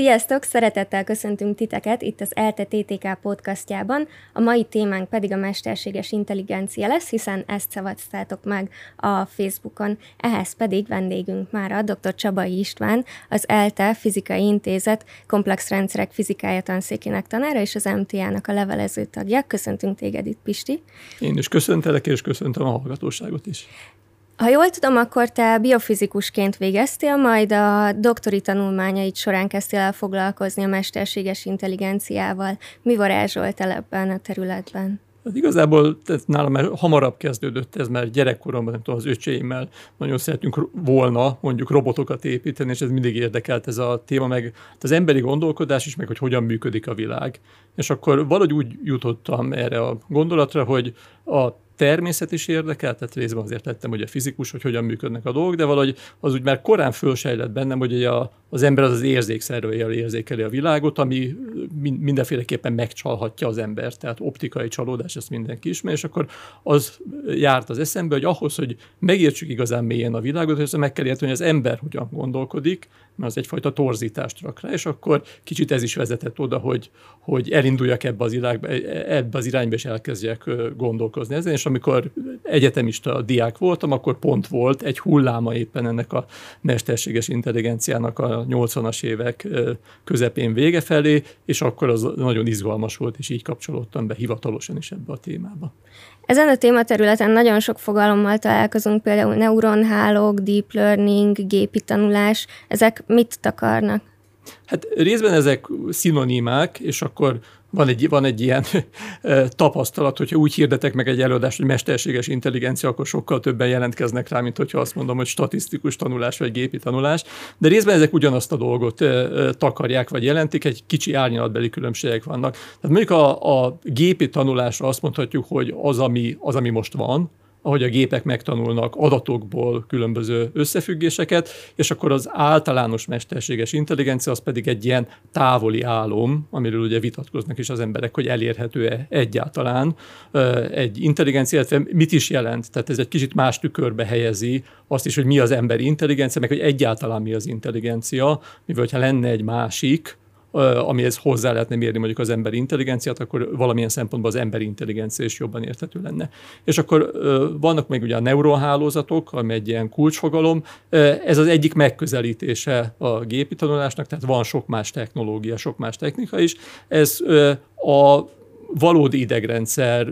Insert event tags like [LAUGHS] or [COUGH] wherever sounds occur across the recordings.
Sziasztok! Szeretettel köszöntünk titeket itt az ELTE TTK podcastjában. A mai témánk pedig a mesterséges intelligencia lesz, hiszen ezt szavaztátok meg a Facebookon. Ehhez pedig vendégünk már a dr. Csabai István, az ELTE Fizikai Intézet komplex rendszerek fizikája tanszékének tanára és az MTA-nak a levelező tagja. Köszöntünk téged itt, Pisti! Én is köszöntelek, és köszöntöm a hallgatóságot is. Ha jól tudom, akkor te biofizikusként végeztél, majd a doktori tanulmányaid során kezdtél el foglalkozni a mesterséges intelligenciával. Mi varázsolt el ebben a területben? Hát igazából ez nálam már hamarabb kezdődött ez, mert gyerekkoromban nem tudom, az öcséimmel nagyon szeretünk volna mondjuk robotokat építeni, és ez mindig érdekelt ez a téma, meg az emberi gondolkodás is, meg hogy hogyan működik a világ. És akkor valahogy úgy jutottam erre a gondolatra, hogy a természet is érdekel, tehát részben azért lettem hogy a fizikus, hogy hogyan működnek a dolgok, de valahogy az úgy már korán fölsejlett bennem, hogy a, az ember az az érzékszerveivel érzékeli a világot, ami mindenféleképpen megcsalhatja az embert, tehát optikai csalódás, ezt mindenki ismer, és akkor az járt az eszembe, hogy ahhoz, hogy megértsük igazán mélyen a világot, hogy meg kell érteni, hogy az ember hogyan gondolkodik, mert az egyfajta torzítást rak rá, és akkor kicsit ez is vezetett oda, hogy, hogy elinduljak ebbe az, irányba, ebbe az irányba, és elkezdjek gondolkozni ezen, és amikor egyetemista diák voltam, akkor pont volt egy hulláma éppen ennek a mesterséges intelligenciának a 80-as évek közepén vége felé, és akkor az nagyon izgalmas volt, és így kapcsolódtam be hivatalosan is ebbe a témába. Ezen a tématerületen nagyon sok fogalommal találkozunk, például neuronhálók, deep learning, gépi tanulás. Ezek mit takarnak? Hát részben ezek szinonimák, és akkor van egy, van egy ilyen [LAUGHS] tapasztalat, hogyha úgy hirdetek meg egy előadást, hogy mesterséges intelligencia, akkor sokkal többen jelentkeznek rá, mint hogyha azt mondom, hogy statisztikus tanulás vagy gépi tanulás. De részben ezek ugyanazt a dolgot takarják vagy jelentik, egy kicsi árnyalatbeli különbségek vannak. Tehát mondjuk a, a gépi tanulásra azt mondhatjuk, hogy az ami, az, ami most van, ahogy a gépek megtanulnak adatokból különböző összefüggéseket, és akkor az általános mesterséges intelligencia az pedig egy ilyen távoli álom, amiről ugye vitatkoznak is az emberek, hogy elérhető-e egyáltalán egy intelligencia, illetve mit is jelent. Tehát ez egy kicsit más tükörbe helyezi azt is, hogy mi az ember intelligencia, meg hogy egyáltalán mi az intelligencia, mivel ha lenne egy másik, amihez hozzá lehetne mérni mondjuk az emberi intelligenciát, akkor valamilyen szempontból az emberi intelligencia is jobban érthető lenne. És akkor vannak még ugye a neuronhálózatok, ami egy ilyen kulcsfogalom. Ez az egyik megközelítése a gépi tanulásnak, tehát van sok más technológia, sok más technika is. Ez a valódi idegrendszer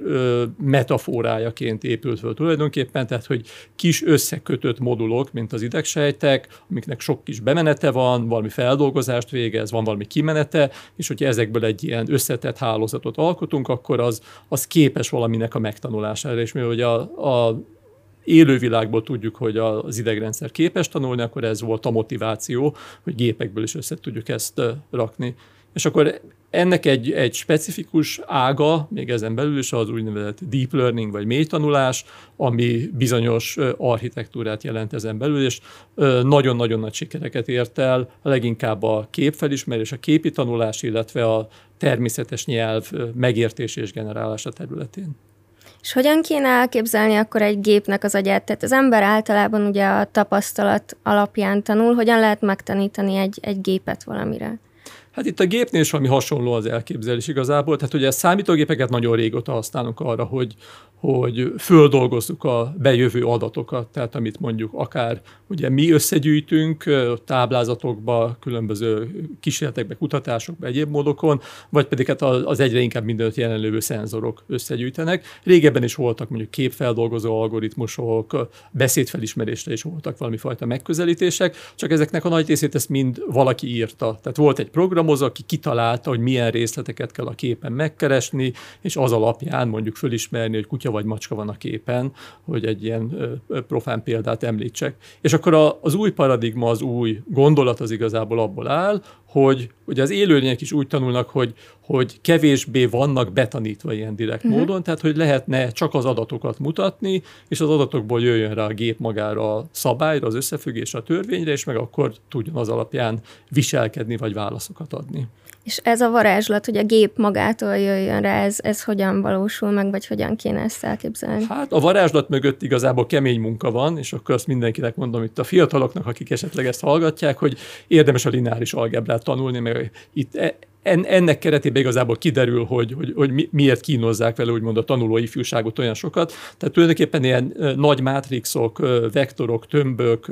metaforájaként épült föl tulajdonképpen, tehát hogy kis összekötött modulok, mint az idegsejtek, amiknek sok kis bemenete van, valami feldolgozást végez, van valami kimenete, és hogyha ezekből egy ilyen összetett hálózatot alkotunk, akkor az, az képes valaminek a megtanulására, és mivel a, a élővilágból tudjuk, hogy az idegrendszer képes tanulni, akkor ez volt a motiváció, hogy gépekből is össze tudjuk ezt rakni. És akkor ennek egy, egy specifikus ága, még ezen belül is az úgynevezett deep learning vagy mély tanulás, ami bizonyos architektúrát jelent ezen belül, és nagyon-nagyon nagy sikereket ért el, leginkább a képfelismerés, a képi tanulás, illetve a természetes nyelv megértés és generálása területén. És hogyan kéne elképzelni akkor egy gépnek az agyát? Tehát az ember általában ugye a tapasztalat alapján tanul, hogyan lehet megtanítani egy, egy gépet valamire? Hát itt a gépnél is valami hasonló az elképzelés igazából. Tehát ugye a számítógépeket nagyon régóta használunk arra, hogy, hogy földolgozzuk a bejövő adatokat, tehát amit mondjuk akár ugye mi összegyűjtünk táblázatokba, különböző kísérletekbe, kutatásokba, egyéb módokon, vagy pedig hát az egyre inkább mindenütt jelenlévő szenzorok összegyűjtenek. Régebben is voltak mondjuk képfeldolgozó algoritmusok, beszédfelismerésre is voltak valami fajta megközelítések, csak ezeknek a nagy részét ezt mind valaki írta. Tehát volt egy programozó, aki kitalálta, hogy milyen részleteket kell a képen megkeresni, és az alapján mondjuk fölismerni, hogy kutya vagy macska van a képen, hogy egy ilyen profán példát említsek. És akkor az új paradigma, az új gondolat az igazából abból áll, hogy ugye az élőlények is úgy tanulnak, hogy, hogy kevésbé vannak betanítva ilyen direkt uh-huh. módon, tehát hogy lehetne csak az adatokat mutatni, és az adatokból jöjjön rá a gép magára a szabályra, az összefüggésre, a törvényre, és meg akkor tudjon az alapján viselkedni vagy válaszokat adni. És ez a varázslat, hogy a gép magától jöjjön rá, ez, ez hogyan valósul meg, vagy hogyan kéne ezt elképzelni? Hát a varázslat mögött igazából kemény munka van, és akkor azt mindenkinek mondom itt a fiataloknak, akik esetleg ezt hallgatják, hogy érdemes a lineáris algebrát tanulni, mert itt e, ennek keretében igazából kiderül, hogy, hogy, hogy miért kínozzák vele úgymond a tanuló ifjúságot olyan sokat. Tehát tulajdonképpen ilyen nagy mátrixok, vektorok, tömbök,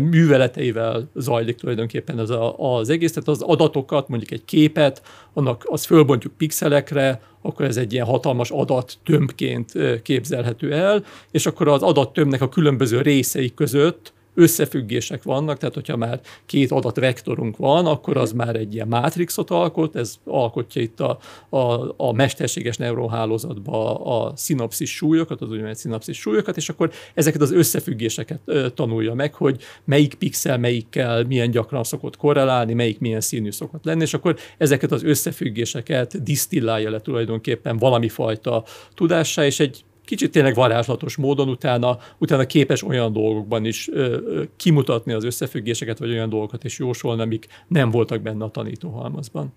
műveleteivel zajlik tulajdonképpen ez a, az egész. Tehát az adatokat, mondjuk egy képet, annak az fölbontjuk pixelekre, akkor ez egy ilyen hatalmas adattömbként képzelhető el, és akkor az adattömbnek a különböző részei között összefüggések vannak, tehát hogyha már két adatvektorunk van, akkor az már egy ilyen mátrixot alkot, ez alkotja itt a, a, a mesterséges neuronhálózatba a szinapszis súlyokat, az úgynevezett szinapszis súlyokat, és akkor ezeket az összefüggéseket tanulja meg, hogy melyik pixel melyikkel milyen gyakran szokott korrelálni, melyik milyen színű szokott lenni, és akkor ezeket az összefüggéseket disztillálja le tulajdonképpen valami fajta tudássá, és egy kicsit tényleg varázslatos módon utána, utána képes olyan dolgokban is ö, kimutatni az összefüggéseket, vagy olyan dolgokat is jósolni, amik nem voltak benne a tanítóhalmazban.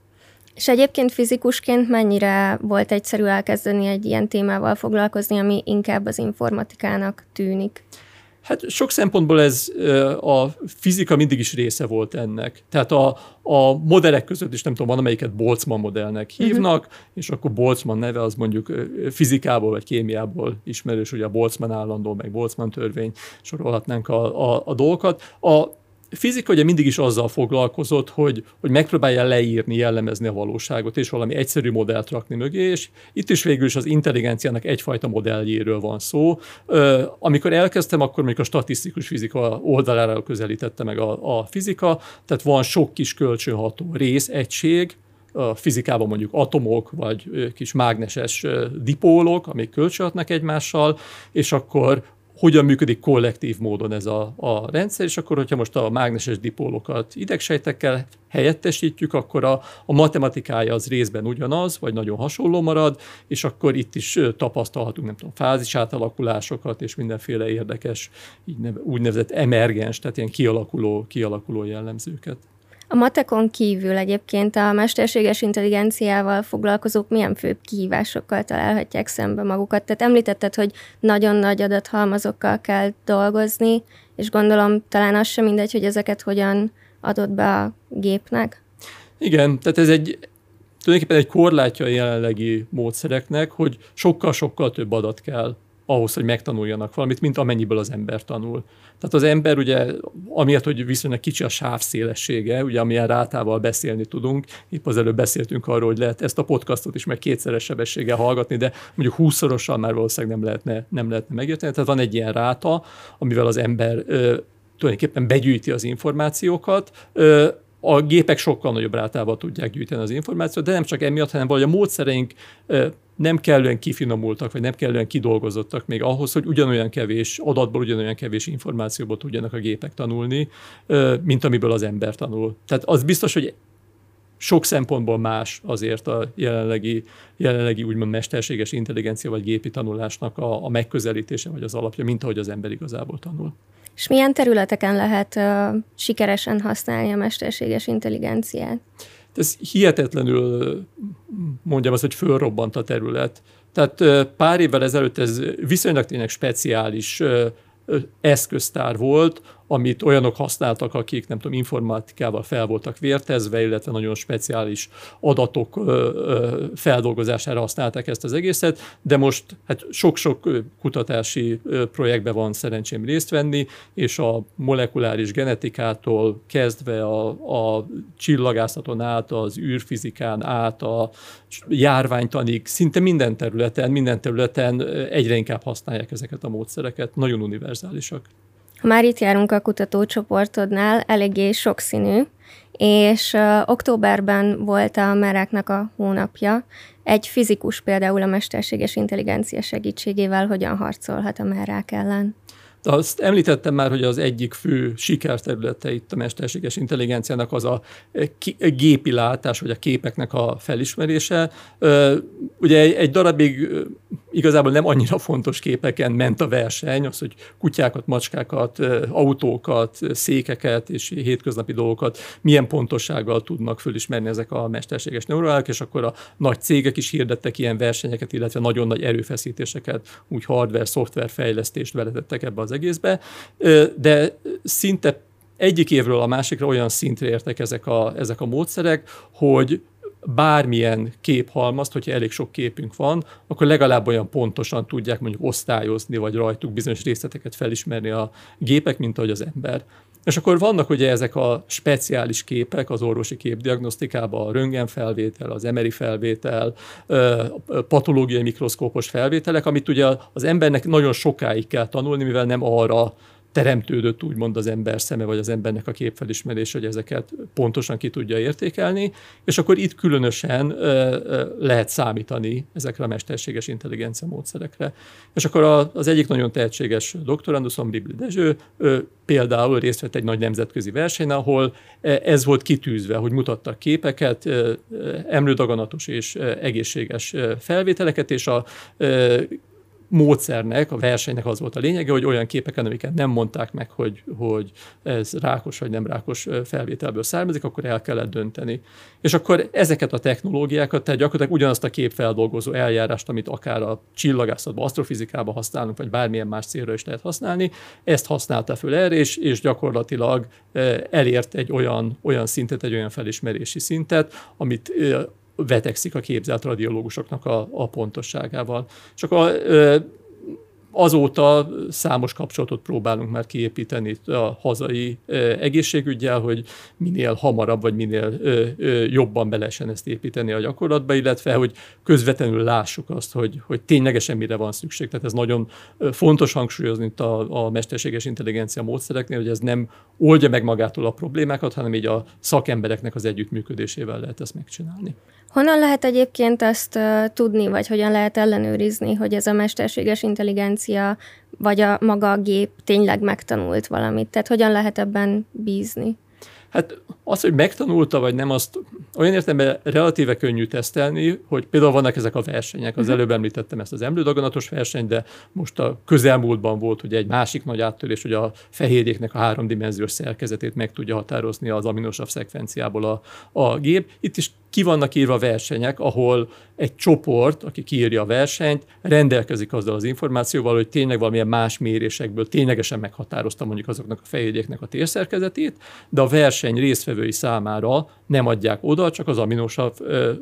És egyébként fizikusként mennyire volt egyszerű elkezdeni egy ilyen témával foglalkozni, ami inkább az informatikának tűnik? Hát sok szempontból ez a fizika mindig is része volt ennek. Tehát a, a modellek között is nem tudom, van amelyiket Boltzmann modellnek mhm. hívnak, uh-huh. és akkor Boltzmann neve az mondjuk fizikából vagy kémiából ismerős, ugye a Boltzmann állandó, meg Boltzmann törvény, sorolhatnánk a, a, a dolgokat. A fizika ugye mindig is azzal foglalkozott, hogy, hogy megpróbálja leírni, jellemezni a valóságot, és valami egyszerű modellt rakni mögé, és itt is végül is az intelligenciának egyfajta modelljéről van szó. Amikor elkezdtem, akkor még a statisztikus fizika oldalára közelítette meg a, a fizika, tehát van sok kis kölcsönható rész, egység, a fizikában mondjuk atomok, vagy kis mágneses dipólok, amik kölcsönhatnak egymással, és akkor hogyan működik kollektív módon ez a, a rendszer, és akkor, hogyha most a mágneses dipólokat idegsejtekkel helyettesítjük, akkor a, a matematikája az részben ugyanaz, vagy nagyon hasonló marad, és akkor itt is tapasztalhatunk, nem tudom, fázis átalakulásokat, és mindenféle érdekes, így neve, úgynevezett emergens, tehát ilyen kialakuló, kialakuló jellemzőket. A matekon kívül egyébként a mesterséges intelligenciával foglalkozók milyen főbb kihívásokkal találhatják szembe magukat? Tehát említetted, hogy nagyon nagy adathalmazokkal kell dolgozni, és gondolom talán az sem mindegy, hogy ezeket hogyan adott be a gépnek? Igen, tehát ez egy tulajdonképpen egy korlátja a jelenlegi módszereknek, hogy sokkal-sokkal több adat kell ahhoz, hogy megtanuljanak valamit, mint amennyiből az ember tanul. Tehát az ember ugye, amiatt, hogy viszonylag kicsi a sávszélessége, ugye amilyen rátával beszélni tudunk, épp az előbb beszéltünk arról, hogy lehet ezt a podcastot is meg kétszeres sebességgel hallgatni, de mondjuk húszszorosan már valószínűleg nem lehetne, nem lehetne megérteni. Tehát van egy ilyen ráta, amivel az ember ö, tulajdonképpen begyűjti az információkat, ö, a gépek sokkal nagyobb rátával tudják gyűjteni az információt, de nem csak emiatt, hanem valahogy a módszereink nem kellően kifinomultak, vagy nem kellően kidolgozottak még ahhoz, hogy ugyanolyan kevés adatból, ugyanolyan kevés információból tudjanak a gépek tanulni, mint amiből az ember tanul. Tehát az biztos, hogy sok szempontból más azért a jelenlegi, jelenlegi úgymond mesterséges intelligencia vagy gépi tanulásnak a, a megközelítése vagy az alapja, mint ahogy az ember igazából tanul. És milyen területeken lehet uh, sikeresen használni a mesterséges intelligenciát? Ez hihetetlenül, mondjam azt, hogy fölrobbant a terület. Tehát pár évvel ezelőtt ez viszonylag tényleg speciális eszköztár volt, amit olyanok használtak, akik nem tudom, informatikával fel voltak vértezve, illetve nagyon speciális adatok feldolgozására használták ezt az egészet, de most hát sok-sok kutatási projektben van szerencsém részt venni, és a molekuláris genetikától kezdve a, a csillagászaton át, az űrfizikán át, a járványtanig, szinte minden területen, minden területen egyre inkább használják ezeket a módszereket, nagyon univerzálisak. Már itt járunk a kutatócsoportodnál, eléggé sokszínű, és októberben volt a meráknak a hónapja. Egy fizikus például a mesterséges intelligencia segítségével hogyan harcolhat a merák ellen? Azt említettem már, hogy az egyik fő sikerterülete itt a mesterséges intelligenciának az a gépi látás, vagy a képeknek a felismerése. Ugye egy darabig igazából nem annyira fontos képeken ment a verseny, az, hogy kutyákat, macskákat, autókat, székeket és hétköznapi dolgokat milyen pontossággal tudnak fölismerni ezek a mesterséges neuronálok, és akkor a nagy cégek is hirdettek ilyen versenyeket, illetve nagyon nagy erőfeszítéseket, úgy hardware, szoftver fejlesztést beletettek ebbe az egészbe, de szinte egyik évről a másikra olyan szintre értek ezek a, ezek a módszerek, hogy bármilyen képhalmazt, hogyha elég sok képünk van, akkor legalább olyan pontosan tudják mondjuk osztályozni, vagy rajtuk bizonyos részleteket felismerni a gépek, mint ahogy az ember. És akkor vannak ugye ezek a speciális képek az orvosi képdiagnosztikában, a röntgenfelvétel, az emeri felvétel, patológiai mikroszkópos felvételek, amit ugye az embernek nagyon sokáig kell tanulni, mivel nem arra teremtődött úgymond az ember szeme, vagy az embernek a képfelismerés, hogy ezeket pontosan ki tudja értékelni, és akkor itt különösen lehet számítani ezekre a mesterséges intelligencia módszerekre. És akkor az egyik nagyon tehetséges doktoranduszom, Bibli Dezső, például részt vett egy nagy nemzetközi versenyen, ahol ez volt kitűzve, hogy mutattak képeket, emlődaganatos és egészséges felvételeket, és a módszernek, a versenynek az volt a lényege, hogy olyan képeken, amiket nem mondták meg, hogy, hogy ez rákos vagy nem rákos felvételből származik, akkor el kellett dönteni. És akkor ezeket a technológiákat, tehát gyakorlatilag ugyanazt a képfeldolgozó eljárást, amit akár a csillagászatban, asztrofizikában használunk, vagy bármilyen más célra is lehet használni, ezt használta föl erre, és, és gyakorlatilag elért egy olyan, olyan szintet, egy olyan felismerési szintet, amit vetekszik a képzelt radiológusoknak a, a pontosságával. Csak a, azóta számos kapcsolatot próbálunk már kiépíteni a hazai egészségügyel, hogy minél hamarabb, vagy minél jobban be ezt építeni a gyakorlatba, illetve hogy közvetlenül lássuk azt, hogy, hogy ténylegesen mire van szükség. Tehát ez nagyon fontos hangsúlyozni itt a, a mesterséges intelligencia módszereknél, hogy ez nem oldja meg magától a problémákat, hanem így a szakembereknek az együttműködésével lehet ezt megcsinálni. Honnan lehet egyébként azt uh, tudni, vagy hogyan lehet ellenőrizni, hogy ez a mesterséges intelligencia, vagy a maga a gép tényleg megtanult valamit? Tehát hogyan lehet ebben bízni? Hát az, hogy megtanulta vagy nem, azt olyan értelemben relatíve könnyű tesztelni, hogy például vannak ezek a versenyek. Az uh-huh. előbb említettem ezt az emlődaganatos versenyt, de most a közelmúltban volt hogy egy másik nagy áttörés, hogy a fehérjéknek a háromdimenziós szerkezetét meg tudja határozni az aminosav szekvenciából a, a gép. Itt is ki vannak írva versenyek, ahol egy csoport, aki kiírja a versenyt, rendelkezik azzal az információval, hogy tényleg valamilyen más mérésekből ténylegesen meghatározta mondjuk azoknak a fehérjéknek a térszerkezetét, de a verseny résztvevői számára nem adják oda, csak az aminosav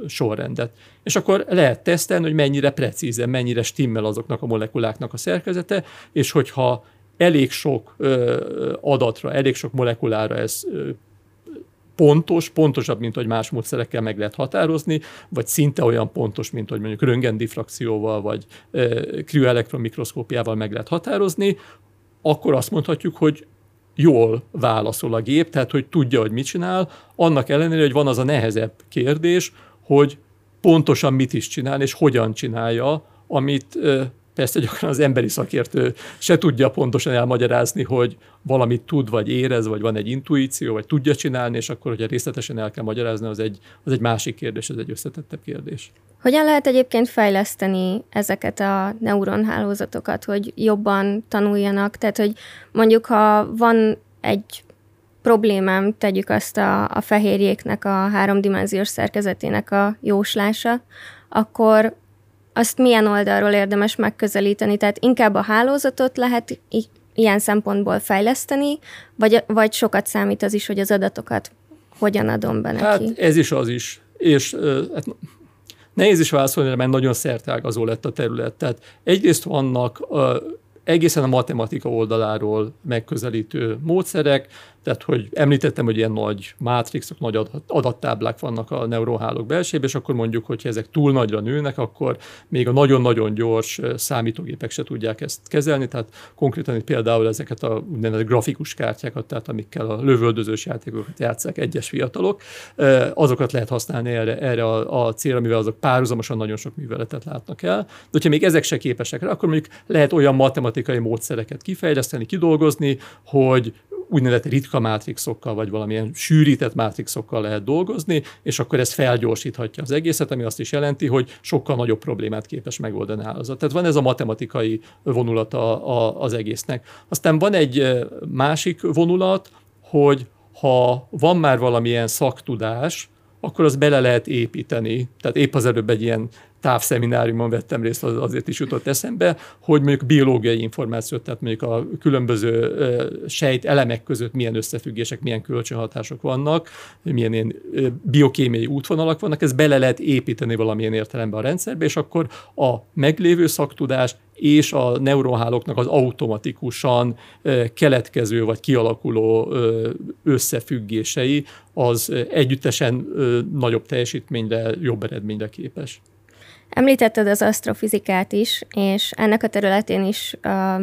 sorrendet. És akkor lehet tesztelni, hogy mennyire precízen, mennyire stimmel azoknak a molekuláknak a szerkezete, és hogyha elég sok ö, adatra, elég sok molekulára ez ö, pontos, pontosabb, mint hogy más módszerekkel meg lehet határozni, vagy szinte olyan pontos, mint hogy mondjuk röntgendifrakcióval, vagy krioelektronmikroszkópiával meg lehet határozni, akkor azt mondhatjuk, hogy jól válaszol a gép, tehát hogy tudja, hogy mit csinál, annak ellenére, hogy van az a nehezebb kérdés, hogy pontosan mit is csinál, és hogyan csinálja, amit Persze gyakran az emberi szakértő se tudja pontosan elmagyarázni, hogy valamit tud, vagy érez, vagy van egy intuíció, vagy tudja csinálni, és akkor, hogyha részletesen el kell magyarázni, az egy, az egy másik kérdés, ez egy összetettebb kérdés. Hogyan lehet egyébként fejleszteni ezeket a neuronhálózatokat, hogy jobban tanuljanak? Tehát, hogy mondjuk, ha van egy problémám, tegyük azt a, a fehérjéknek a háromdimenziós szerkezetének a jóslása, akkor azt milyen oldalról érdemes megközelíteni? Tehát inkább a hálózatot lehet ilyen szempontból fejleszteni, vagy, vagy sokat számít az is, hogy az adatokat hogyan adom be neki? Hát ez is az is. És hát, nehéz is válaszolni, mert nagyon szertágazó lett a terület. Tehát egyrészt vannak egészen a matematika oldaláról megközelítő módszerek, tehát, hogy említettem, hogy ilyen nagy mátrixok, nagy adattáblák vannak a neurohálók belsejében, és akkor mondjuk, hogyha ezek túl nagyra nőnek, akkor még a nagyon-nagyon gyors számítógépek se tudják ezt kezelni, tehát konkrétan itt például ezeket a úgynevezett grafikus kártyákat, tehát amikkel a lövöldözős játékokat játszák egyes fiatalok, azokat lehet használni erre, erre a, a célra, mivel azok párhuzamosan nagyon sok műveletet látnak el. De hogyha még ezek se képesek rá, akkor mondjuk lehet olyan matematikai módszereket kifejleszteni, kidolgozni, hogy úgynevezett ritka mátrixokkal, vagy valamilyen sűrített mátrixokkal lehet dolgozni, és akkor ez felgyorsíthatja az egészet, ami azt is jelenti, hogy sokkal nagyobb problémát képes megoldani hálózat. Tehát van ez a matematikai vonulata az egésznek. Aztán van egy másik vonulat, hogy ha van már valamilyen szaktudás, akkor az bele lehet építeni. Tehát épp az előbb egy ilyen távszemináriumon vettem részt, az azért is jutott eszembe, hogy mondjuk biológiai információt, tehát mondjuk a különböző sejt elemek között milyen összefüggések, milyen kölcsönhatások vannak, milyen ilyen biokémiai útvonalak vannak, ez bele lehet építeni valamilyen értelemben a rendszerbe, és akkor a meglévő szaktudás és a neuronhálóknak az automatikusan keletkező vagy kialakuló összefüggései az együttesen nagyobb teljesítményre, jobb eredményre képes. Említetted az asztrofizikát is, és ennek a területén is uh,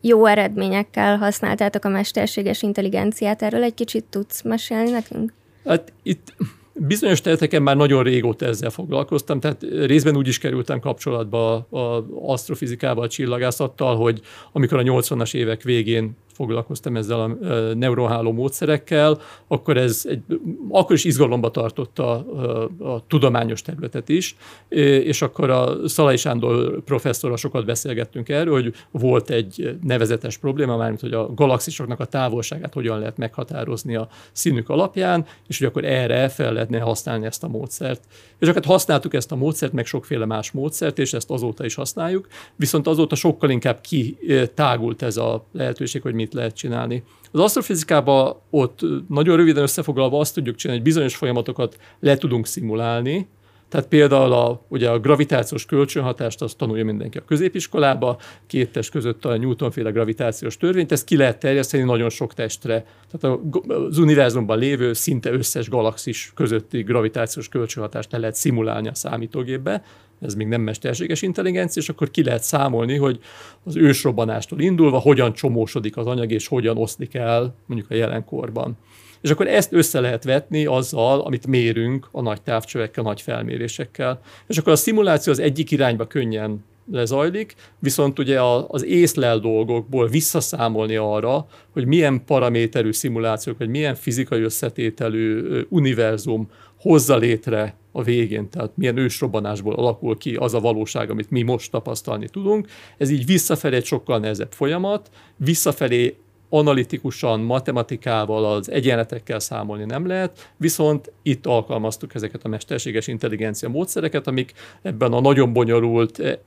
jó eredményekkel használtátok a mesterséges intelligenciát. Erről egy kicsit tudsz mesélni nekünk? Hát itt bizonyos területeken már nagyon régóta ezzel foglalkoztam, tehát részben úgy is kerültem kapcsolatba az asztrofizikával, a csillagászattal, hogy amikor a 80-as évek végén foglalkoztam ezzel a neuroháló módszerekkel, akkor ez egy, akkor is izgalomba tartotta a, a tudományos területet is, és akkor a Szalai Sándor professzorral sokat beszélgettünk erről, hogy volt egy nevezetes probléma, mármint hogy a galaxisoknak a távolságát hogyan lehet meghatározni a színük alapján, és hogy akkor erre fel lehetne használni ezt a módszert. És akkor használtuk ezt a módszert, meg sokféle más módszert, és ezt azóta is használjuk, viszont azóta sokkal inkább kitágult ez a lehetőség, hogy mi mit lehet csinálni. Az asztrofizikában ott nagyon röviden összefoglalva azt tudjuk csinálni, hogy bizonyos folyamatokat le tudunk szimulálni, tehát például a, ugye a gravitációs kölcsönhatást azt tanulja mindenki a középiskolába, két test között a Newton-féle gravitációs törvényt, ezt ki lehet terjeszteni nagyon sok testre. Tehát az univerzumban lévő szinte összes galaxis közötti gravitációs kölcsönhatást le lehet szimulálni a számítógépbe, ez még nem mesterséges intelligencia, és akkor ki lehet számolni, hogy az ősrobbanástól indulva hogyan csomósodik az anyag, és hogyan oszlik el mondjuk a jelenkorban. És akkor ezt össze lehet vetni azzal, amit mérünk a nagy távcsövekkel, nagy felmérésekkel. És akkor a szimuláció az egyik irányba könnyen lezajlik, viszont ugye az észlel dolgokból visszaszámolni arra, hogy milyen paraméterű szimulációk, vagy milyen fizikai összetételű univerzum hozza létre a végén, tehát milyen ősrobbanásból alakul ki az a valóság, amit mi most tapasztalni tudunk. Ez így visszafelé egy sokkal nehezebb folyamat, visszafelé analitikusan, matematikával, az egyenletekkel számolni nem lehet, viszont itt alkalmaztuk ezeket a mesterséges intelligencia módszereket, amik ebben a nagyon bonyolult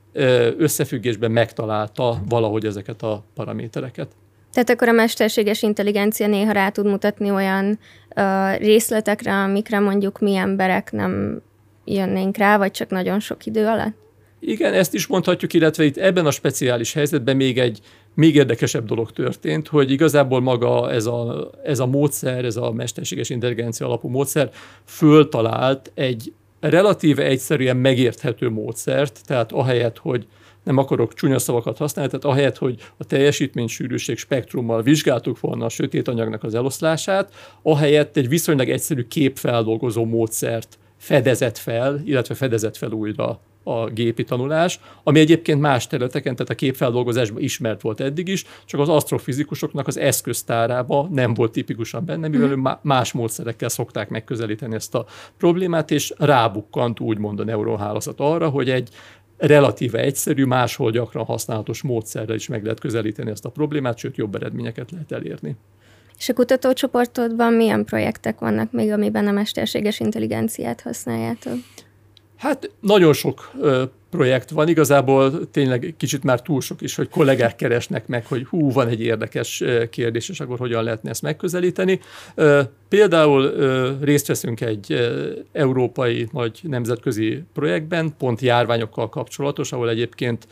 összefüggésben megtalálta valahogy ezeket a paramétereket. Tehát akkor a mesterséges intelligencia néha rá tud mutatni olyan ö, részletekre, amikre mondjuk mi emberek nem jönnénk rá, vagy csak nagyon sok idő alatt? Igen, ezt is mondhatjuk, illetve itt ebben a speciális helyzetben még egy még érdekesebb dolog történt, hogy igazából maga ez a, ez a módszer, ez a mesterséges intelligencia alapú módszer föltalált egy relatíve egyszerűen megérthető módszert, tehát ahelyett, hogy nem akarok csúnya szavakat használni, tehát ahelyett, hogy a teljesítménysűrűség spektrummal vizsgáltuk volna a sötét anyagnak az eloszlását, ahelyett egy viszonylag egyszerű képfeldolgozó módszert fedezett fel, illetve fedezett fel újra a gépi tanulás, ami egyébként más területeken, tehát a képfeldolgozásban ismert volt eddig is, csak az asztrofizikusoknak az eszköztárába nem volt tipikusan benne, mivel mm. más módszerekkel szokták megközelíteni ezt a problémát, és rábukkant úgymond a neuronhálózat arra, hogy egy relatíve egyszerű, máshol gyakran használatos módszerrel is meg lehet közelíteni ezt a problémát, sőt jobb eredményeket lehet elérni. És a kutatócsoportodban milyen projektek vannak még, amiben a mesterséges intelligenciát használjátok? Hát nagyon sok ö, projekt van, igazából tényleg kicsit már túl sok is, hogy kollégák keresnek meg, hogy hú, van egy érdekes kérdés, és akkor hogyan lehetne ezt megközelíteni. Ö, például ö, részt veszünk egy ö, európai vagy nemzetközi projektben, pont járványokkal kapcsolatos, ahol egyébként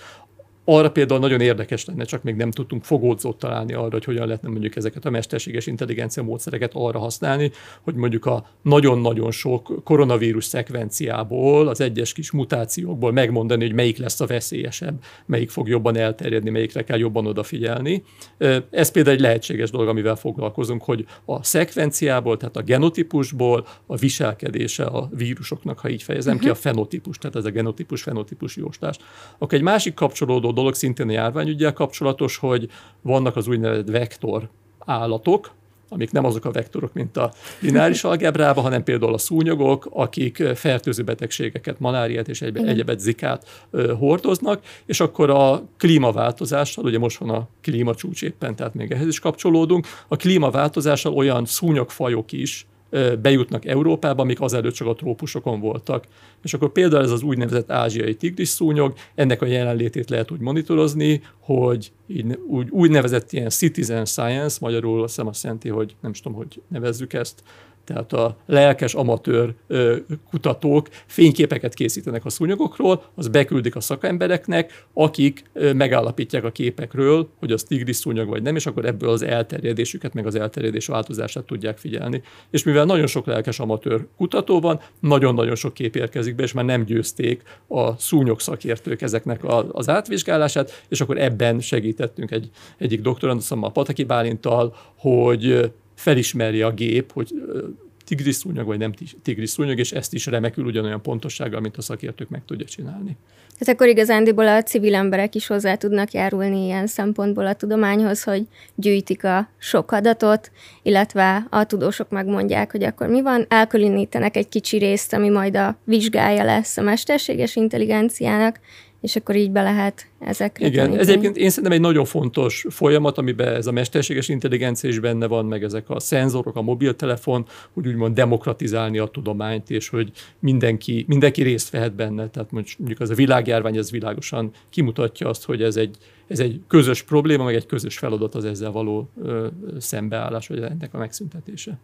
arra például nagyon érdekes lenne, csak még nem tudtunk fogódzót találni arra, hogy hogyan lehetne mondjuk ezeket a mesterséges intelligencia módszereket arra használni, hogy mondjuk a nagyon-nagyon sok koronavírus szekvenciából, az egyes kis mutációkból megmondani, hogy melyik lesz a veszélyesebb, melyik fog jobban elterjedni, melyikre kell jobban odafigyelni. Ez például egy lehetséges dolog, amivel foglalkozunk, hogy a szekvenciából, tehát a genotípusból a viselkedése a vírusoknak, ha így fejezem uh-huh. ki, a fenotípus, tehát ez a genotípus-fenotípus jóslás. Akkor egy másik kapcsolódó dolog szintén a járványügyel kapcsolatos, hogy vannak az úgynevezett vektor állatok, amik nem azok a vektorok, mint a lineáris algebrában, hanem például a szúnyogok, akik fertőző betegségeket, maláriát és egy, egyebet zikát ö, hordoznak, és akkor a klímaváltozással, ugye most van a klímacsúcs éppen, tehát még ehhez is kapcsolódunk, a klímaváltozással olyan szúnyogfajok is, bejutnak Európába, amik azelőtt csak a trópusokon voltak. És akkor például ez az úgynevezett ázsiai tigris szúnyog, ennek a jelenlétét lehet úgy monitorozni, hogy így, úgy, úgynevezett ilyen citizen science, magyarul azt hiszem azt jelenti, hogy nem is tudom, hogy nevezzük ezt, tehát a lelkes amatőr kutatók fényképeket készítenek a szúnyogokról, az beküldik a szakembereknek, akik megállapítják a képekről, hogy az tigris szúnyog vagy nem, és akkor ebből az elterjedésüket, meg az elterjedés változását tudják figyelni. És mivel nagyon sok lelkes amatőr kutató van, nagyon-nagyon sok kép érkezik be, és már nem győzték a szúnyog szakértők ezeknek az átvizsgálását, és akkor ebben segítettünk egy, egyik doktoranduszommal, Pataki Bálintal, hogy felismerje a gép, hogy tigriszúnyog vagy nem tigriszúnyog, és ezt is remekül ugyanolyan pontossággal, mint a szakértők meg tudja csinálni. Tehát akkor igazándiból a civil emberek is hozzá tudnak járulni ilyen szempontból a tudományhoz, hogy gyűjtik a sok adatot, illetve a tudósok megmondják, hogy akkor mi van, elkülönítenek egy kicsi részt, ami majd a vizsgája lesz a mesterséges intelligenciának, és akkor így be lehet ezekre Igen, tanítani. ez egyébként én szerintem egy nagyon fontos folyamat, amiben ez a mesterséges intelligencia is benne van, meg ezek a szenzorok, a mobiltelefon, hogy úgymond demokratizálni a tudományt, és hogy mindenki, mindenki részt vehet benne. Tehát mondjuk az a világjárvány, ez világosan kimutatja azt, hogy ez egy, ez egy közös probléma, meg egy közös feladat az ezzel való ö, szembeállás, vagy ennek a megszüntetése.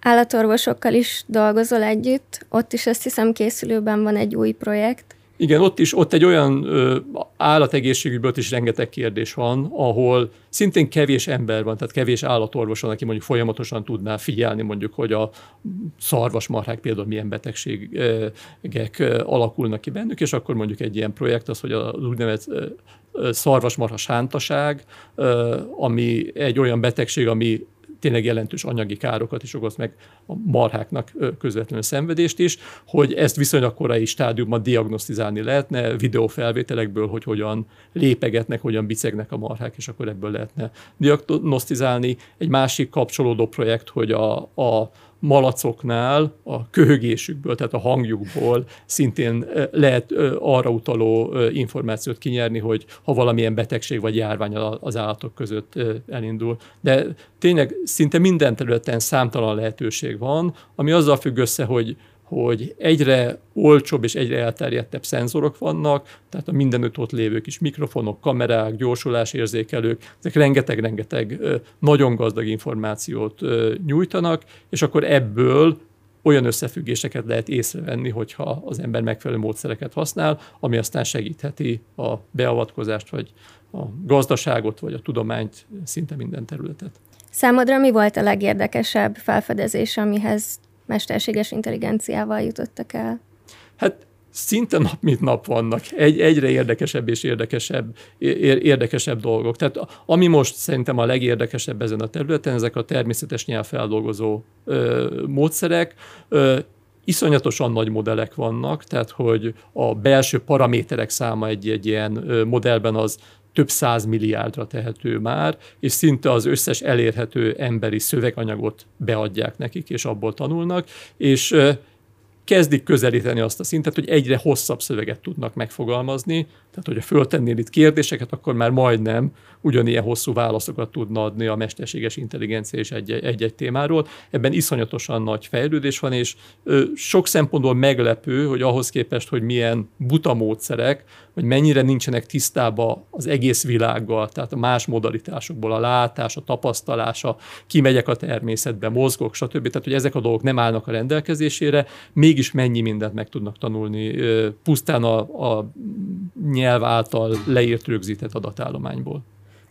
Állatorvosokkal is dolgozol együtt, ott is azt hiszem készülőben van egy új projekt. Igen, ott is, ott egy olyan ö, állategészségügyből is rengeteg kérdés van, ahol szintén kevés ember van, tehát kevés állatorvos van, aki mondjuk folyamatosan tudná figyelni mondjuk, hogy a szarvasmarhák például milyen betegségek alakulnak ki bennük, és akkor mondjuk egy ilyen projekt az, hogy az úgynevezett szarvasmarha sántaság, ami egy olyan betegség, ami tényleg jelentős anyagi károkat is okoz meg a marháknak közvetlenül szenvedést is, hogy ezt viszonylag korai stádiumban diagnosztizálni lehetne videófelvételekből, hogy hogyan lépegetnek, hogyan bicegnek a marhák, és akkor ebből lehetne diagnosztizálni. Egy másik kapcsolódó projekt, hogy a, a malacoknál a köhögésükből, tehát a hangjukból szintén lehet arra utaló információt kinyerni, hogy ha valamilyen betegség vagy járvány az állatok között elindul. De tényleg szinte minden területen számtalan lehetőség van, ami azzal függ össze, hogy hogy egyre olcsóbb és egyre elterjedtebb szenzorok vannak, tehát a mindenütt ott lévő kis mikrofonok, kamerák, gyorsulásérzékelők, ezek rengeteg-rengeteg nagyon gazdag információt nyújtanak, és akkor ebből olyan összefüggéseket lehet észrevenni, hogyha az ember megfelelő módszereket használ, ami aztán segítheti a beavatkozást, vagy a gazdaságot, vagy a tudományt, szinte minden területet. Számodra mi volt a legérdekesebb felfedezés, amihez mesterséges intelligenciával jutottak el? Hát szinte nap mint nap vannak. Egy, egyre érdekesebb és érdekesebb, érdekesebb dolgok. Tehát ami most szerintem a legérdekesebb ezen a területen, ezek a természetes nyelvfeldolgozó ö, módszerek. Ö, iszonyatosan nagy modellek vannak, tehát hogy a belső paraméterek száma egy, egy ilyen modellben az több száz milliárdra tehető már, és szinte az összes elérhető emberi szöveganyagot beadják nekik, és abból tanulnak, és kezdik közelíteni azt a szintet, hogy egyre hosszabb szöveget tudnak megfogalmazni, tehát hogyha föltennél itt kérdéseket, akkor már majdnem ugyanilyen hosszú válaszokat tudna adni a mesterséges intelligencia és egy-egy témáról. Ebben iszonyatosan nagy fejlődés van, és ö, sok szempontból meglepő, hogy ahhoz képest, hogy milyen buta módszerek, hogy mennyire nincsenek tisztába az egész világgal, tehát a más modalitásokból, a látás, a tapasztalása, kimegyek a természetbe, mozgok, stb. Tehát, hogy ezek a dolgok nem állnak a rendelkezésére, mégis mennyi mindent meg tudnak tanulni pusztán a, a nyelv által leírt rögzített adatállományból.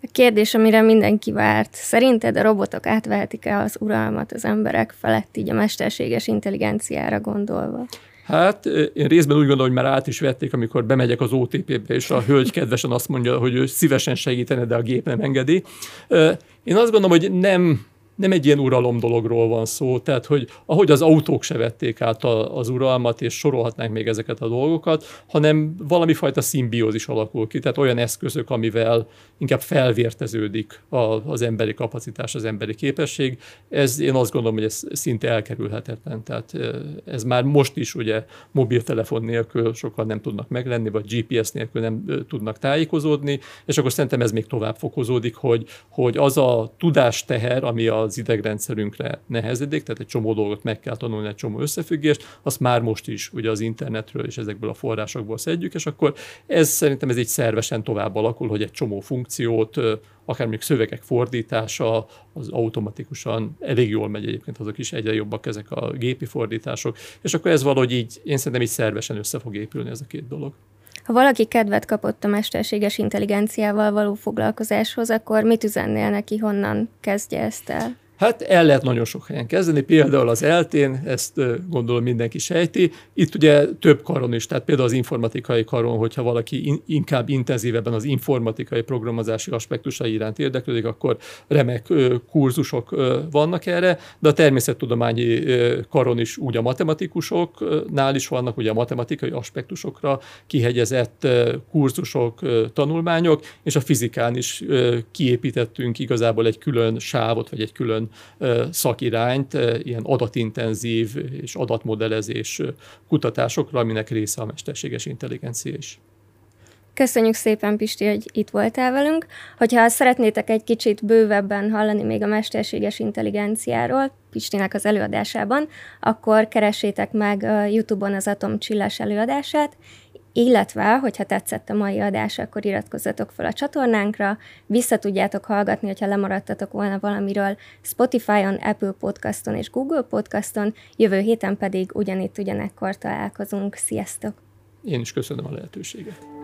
A kérdés, amire mindenki várt, szerinted a robotok átvehetik-e az uralmat az emberek felett, így a mesterséges intelligenciára gondolva? Hát én részben úgy gondolom, hogy már át is vették, amikor bemegyek az OTP-be, és a hölgy kedvesen azt mondja, hogy ő szívesen segítene, de a gép nem engedi. Én azt gondolom, hogy nem nem egy ilyen uralom dologról van szó, tehát hogy ahogy az autók se vették át a, az uralmat, és sorolhatnánk még ezeket a dolgokat, hanem valami fajta szimbiózis alakul ki, tehát olyan eszközök, amivel inkább felvérteződik a, az emberi kapacitás, az emberi képesség. Ez én azt gondolom, hogy ez szinte elkerülhetetlen. Tehát ez már most is ugye mobiltelefon nélkül sokan nem tudnak meglenni, vagy GPS nélkül nem tudnak tájékozódni, és akkor szerintem ez még tovább fokozódik, hogy, hogy az a tudásteher, ami az idegrendszerünkre nehezedik, tehát egy csomó dolgot meg kell tanulni, egy csomó összefüggést, azt már most is ugye az internetről és ezekből a forrásokból szedjük, és akkor ez szerintem ez így szervesen tovább alakul, hogy egy csomó funkciót, akár még szövegek fordítása, az automatikusan elég jól megy egyébként, azok is egyre jobbak ezek a gépi fordítások, és akkor ez valahogy így, én szerintem így szervesen össze fog épülni ez a két dolog. Ha valaki kedvet kapott a mesterséges intelligenciával való foglalkozáshoz, akkor mit üzennél neki, honnan kezdje ezt el? Hát el lehet nagyon sok helyen kezdeni, például az eltén, ezt gondolom mindenki sejti. Itt ugye több karon is, tehát például az informatikai karon, hogyha valaki in, inkább intenzívebben az informatikai programozási aspektusai iránt érdeklődik, akkor remek kurzusok vannak erre, de a természettudományi karon is úgy a matematikusoknál is vannak, ugye a matematikai aspektusokra kihegyezett kurzusok, tanulmányok, és a fizikán is kiépítettünk igazából egy külön sávot, vagy egy külön szakirányt, ilyen adatintenzív és adatmodellezés kutatásokra, aminek része a mesterséges intelligencia is. Köszönjük szépen, Pisti, hogy itt voltál velünk. Hogyha szeretnétek egy kicsit bővebben hallani még a mesterséges intelligenciáról, Pistinek az előadásában, akkor keressétek meg YouTube-on az Atom Csillás előadását, illetve, hogyha tetszett a mai adás, akkor iratkozzatok fel a csatornánkra, vissza tudjátok hallgatni, hogyha lemaradtatok volna valamiről Spotify-on, Apple Podcaston és Google Podcaston, jövő héten pedig ugyanitt ugyanekkor találkozunk. Sziasztok! Én is köszönöm a lehetőséget.